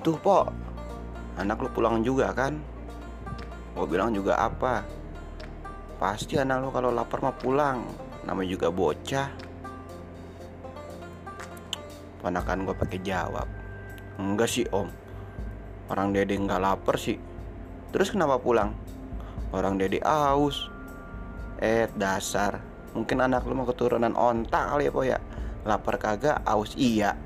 Tuh po Anak lu pulang juga kan? Gue bilang juga apa? Pasti anak lu kalau lapar mah pulang. Namanya juga bocah. Ponakan gue pakai jawab. Enggak sih om. Orang dede nggak lapar sih. Terus kenapa pulang? Orang dede aus Eh dasar. Mungkin anak lu mau keturunan ontak kali ya po ya? Lapar kagak aus iya.